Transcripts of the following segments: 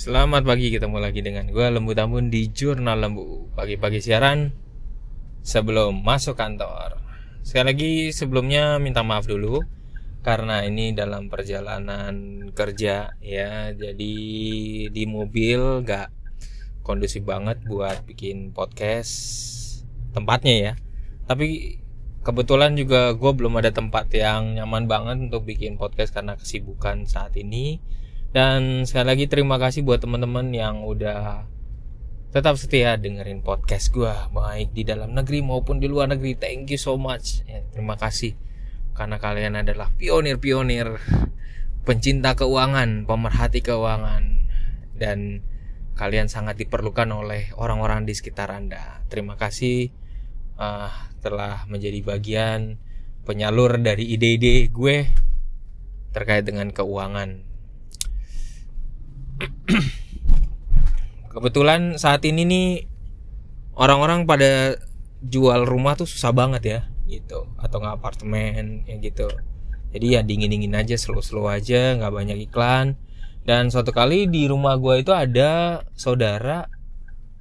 Selamat pagi, ketemu lagi dengan gue Lembu Tambun di Jurnal Lembu. Pagi-pagi siaran sebelum masuk kantor. Sekali lagi sebelumnya minta maaf dulu Karena ini dalam perjalanan kerja ya. Jadi di mobil gak kondusif banget buat bikin podcast Tempatnya ya. Tapi kebetulan juga gue belum ada tempat yang nyaman banget untuk bikin podcast karena kesibukan saat ini dan sekali lagi terima kasih buat teman-teman yang udah tetap setia dengerin podcast gue baik di dalam negeri maupun di luar negeri. Thank you so much. Ya, terima kasih karena kalian adalah pionir-pionir pencinta keuangan, pemerhati keuangan dan kalian sangat diperlukan oleh orang-orang di sekitar Anda. Terima kasih uh, telah menjadi bagian penyalur dari ide-ide gue terkait dengan keuangan kebetulan saat ini nih orang-orang pada jual rumah tuh susah banget ya gitu. Atau nggak apartemen ya gitu. Jadi ya dingin dingin aja slow slow aja nggak banyak iklan. Dan suatu kali di rumah gue itu ada saudara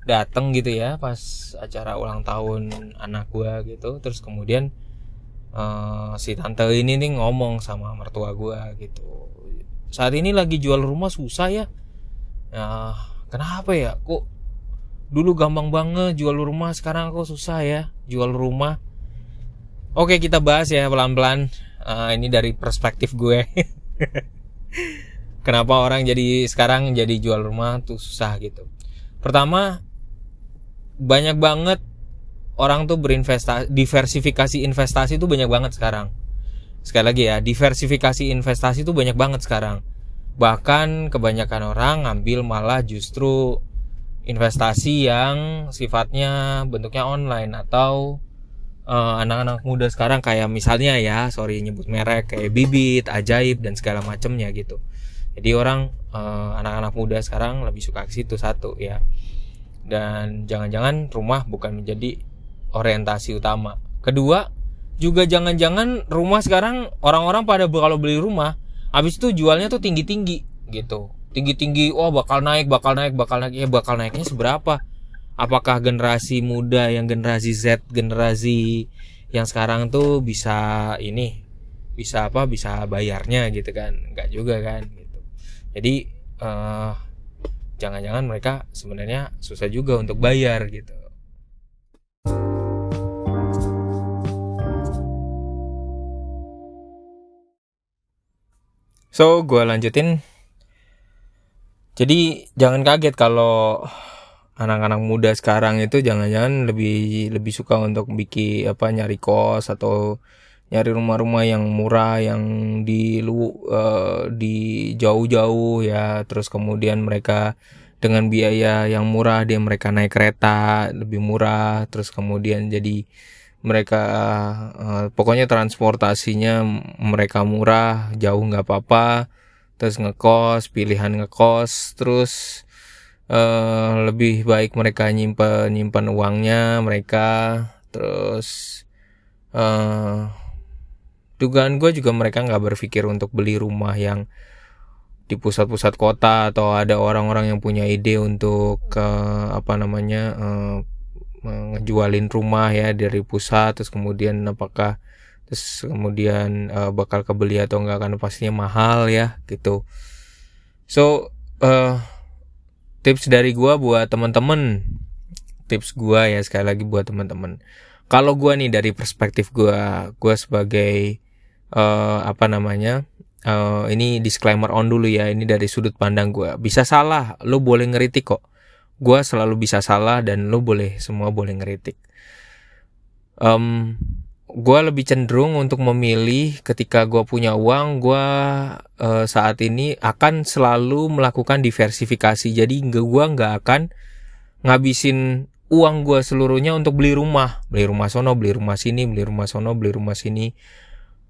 datang gitu ya pas acara ulang tahun anak gue gitu. Terus kemudian uh, si tante ini nih ngomong sama mertua gue gitu. Saat ini lagi jual rumah susah ya ya kenapa ya? Kok dulu gampang banget jual rumah sekarang kok susah ya jual rumah? Oke kita bahas ya pelan-pelan. Uh, ini dari perspektif gue. Kenapa orang jadi sekarang jadi jual rumah tuh susah gitu? Pertama banyak banget orang tuh berinvestasi diversifikasi investasi tuh banyak banget sekarang. Sekali lagi ya diversifikasi investasi tuh banyak banget sekarang Bahkan kebanyakan orang ngambil malah justru investasi yang sifatnya bentuknya online atau eh, anak-anak uh, muda sekarang kayak misalnya ya, sorry nyebut merek kayak Bibit, Ajaib dan segala macamnya gitu. Jadi orang uh, anak-anak muda sekarang lebih suka ke situ satu ya. Dan jangan-jangan rumah bukan menjadi orientasi utama. Kedua, juga jangan-jangan rumah sekarang orang-orang pada kalau beli rumah Abis itu jualnya tuh tinggi-tinggi gitu. Tinggi-tinggi, wah bakal naik, bakal naik, bakal naik. Ya bakal naiknya seberapa? Apakah generasi muda yang generasi Z, generasi yang sekarang tuh bisa ini bisa apa bisa bayarnya gitu kan nggak juga kan gitu jadi uh, jangan-jangan mereka sebenarnya susah juga untuk bayar gitu So, gue lanjutin. Jadi jangan kaget kalau anak-anak muda sekarang itu jangan-jangan lebih lebih suka untuk bikin apa nyari kos atau nyari rumah-rumah yang murah yang di lu uh, di jauh-jauh ya terus kemudian mereka dengan biaya yang murah dia mereka naik kereta lebih murah terus kemudian jadi mereka uh, pokoknya transportasinya mereka murah jauh nggak apa-apa terus ngekos pilihan ngekos terus uh, lebih baik mereka nyimpan nyimpan uangnya mereka terus uh, dugaan gue juga mereka nggak berpikir untuk beli rumah yang di pusat-pusat kota atau ada orang-orang yang punya ide untuk uh, apa namanya uh, ngejualin rumah ya dari pusat terus kemudian apakah terus kemudian uh, bakal kebeli atau enggak kan pastinya mahal ya gitu. So uh, tips dari gua buat temen-temen. Tips gua ya sekali lagi buat temen-temen. Kalau gua nih dari perspektif gua gua sebagai uh, apa namanya uh, ini disclaimer on dulu ya ini dari sudut pandang gua. Bisa salah lo boleh ngeritik kok gue selalu bisa salah dan lo boleh semua boleh ngeritik. Um, gue lebih cenderung untuk memilih ketika gue punya uang gue uh, saat ini akan selalu melakukan diversifikasi. Jadi gue nggak akan ngabisin uang gue seluruhnya untuk beli rumah. Beli rumah sono beli rumah sini beli rumah sono beli rumah sini.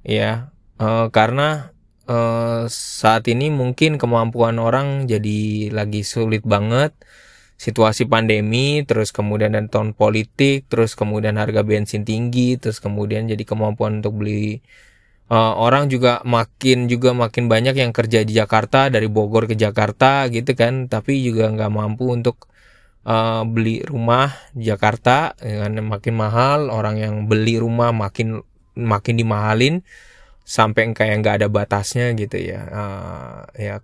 Ya uh, karena uh, saat ini mungkin kemampuan orang jadi lagi sulit banget situasi pandemi, terus kemudian dan tahun politik, terus kemudian harga bensin tinggi, terus kemudian jadi kemampuan untuk beli uh, orang juga makin juga makin banyak yang kerja di Jakarta dari Bogor ke Jakarta gitu kan. Tapi juga nggak mampu untuk uh, beli rumah di Jakarta dengan makin mahal orang yang beli rumah makin makin dimahalin sampai kayak nggak ada batasnya gitu ya. Uh, ya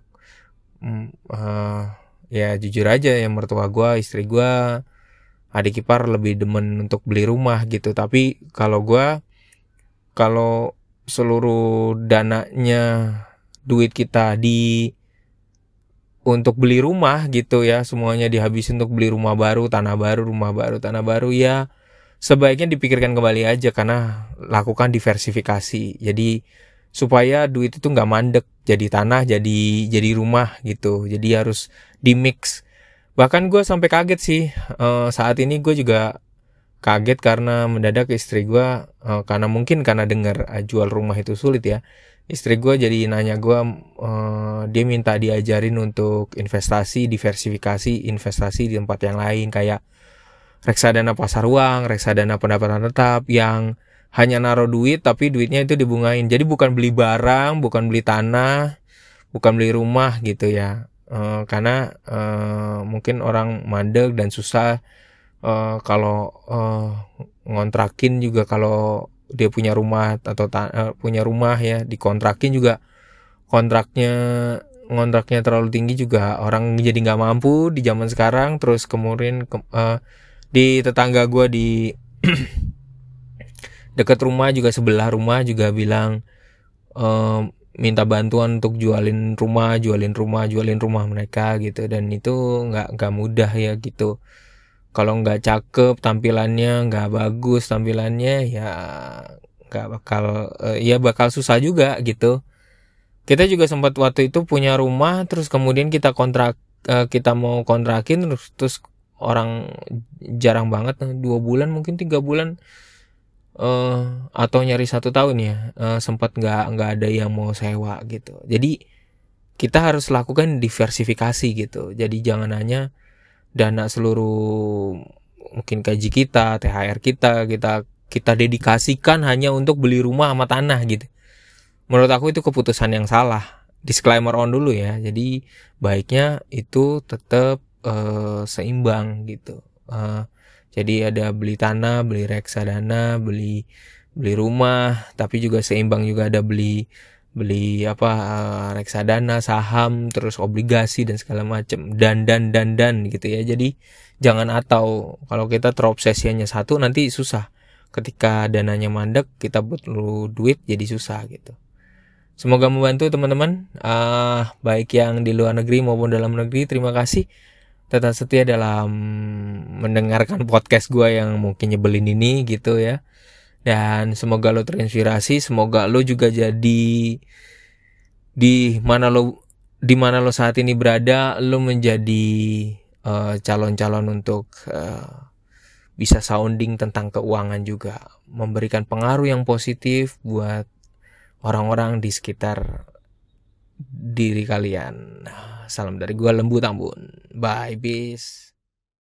uh, ya jujur aja yang mertua gue istri gue adik ipar lebih demen untuk beli rumah gitu. Tapi kalau gue kalau seluruh dananya duit kita di untuk beli rumah gitu ya semuanya dihabisin untuk beli rumah baru tanah baru rumah baru tanah baru ya sebaiknya dipikirkan kembali aja karena lakukan diversifikasi. Jadi supaya duit itu nggak mandek jadi tanah jadi jadi rumah gitu. Jadi harus di mix bahkan gue sampai kaget sih uh, saat ini gue juga kaget karena mendadak istri gue uh, karena mungkin karena dengar uh, jual rumah itu sulit ya. Istri gue jadi nanya gue uh, dia minta diajarin untuk investasi diversifikasi investasi di tempat yang lain kayak reksadana pasar uang reksadana pendapatan tetap yang hanya naruh duit tapi duitnya itu dibungain. Jadi bukan beli barang bukan beli tanah bukan beli rumah gitu ya. Uh, karena uh, mungkin orang mandek dan susah uh, kalau uh, ngontrakin juga kalau dia punya rumah atau uh, punya rumah ya dikontrakin juga kontraknya ngontraknya terlalu tinggi juga orang jadi nggak mampu di zaman sekarang. Terus kemudian ke, uh, di tetangga gue di dekat rumah juga sebelah rumah juga bilang uh, minta bantuan untuk jualin rumah jualin rumah jualin rumah mereka gitu. Dan itu nggak nggak mudah ya gitu. Kalau nggak cakep tampilannya nggak bagus tampilannya ya nggak bakal uh, ya bakal susah juga gitu. Kita juga sempat waktu itu punya rumah terus kemudian kita kontrak uh, kita mau kontrakin terus terus orang jarang banget dua bulan mungkin tiga bulan uh, atau nyari satu tahun ya uh, sempat nggak nggak ada yang mau sewa gitu jadi kita harus lakukan diversifikasi gitu jadi jangan hanya dana seluruh mungkin gaji kita, THR kita, kita kita dedikasikan hanya untuk beli rumah sama tanah gitu. Menurut aku itu keputusan yang salah. Disclaimer on dulu ya. Jadi baiknya itu tetap uh, seimbang gitu. Uh, jadi ada beli tanah, beli reksadana, beli beli rumah, tapi juga seimbang juga ada beli beli apa uh, reksadana saham terus obligasi dan segala macam dan dan dan dan gitu ya. Jadi jangan atau. Kalau kita terobsesi hanya satu nanti susah. Ketika dananya mandek kita perlu duit jadi susah gitu. Semoga membantu teman-teman. Uh, baik yang di luar negeri maupun dalam negeri terima kasih tetap setia dalam mendengarkan podcast gue yang mungkin nyebelin ini gitu ya. Dan semoga lo terinspirasi semoga lo juga jadi di mana lo di mana lo saat ini berada lo menjadi eh, calon-calon untuk uh, bisa sounding tentang keuangan juga. Memberikan pengaruh yang positif buat orang-orang di sekitar diri kalian. Salam dari gua lembu tambun. Bye bis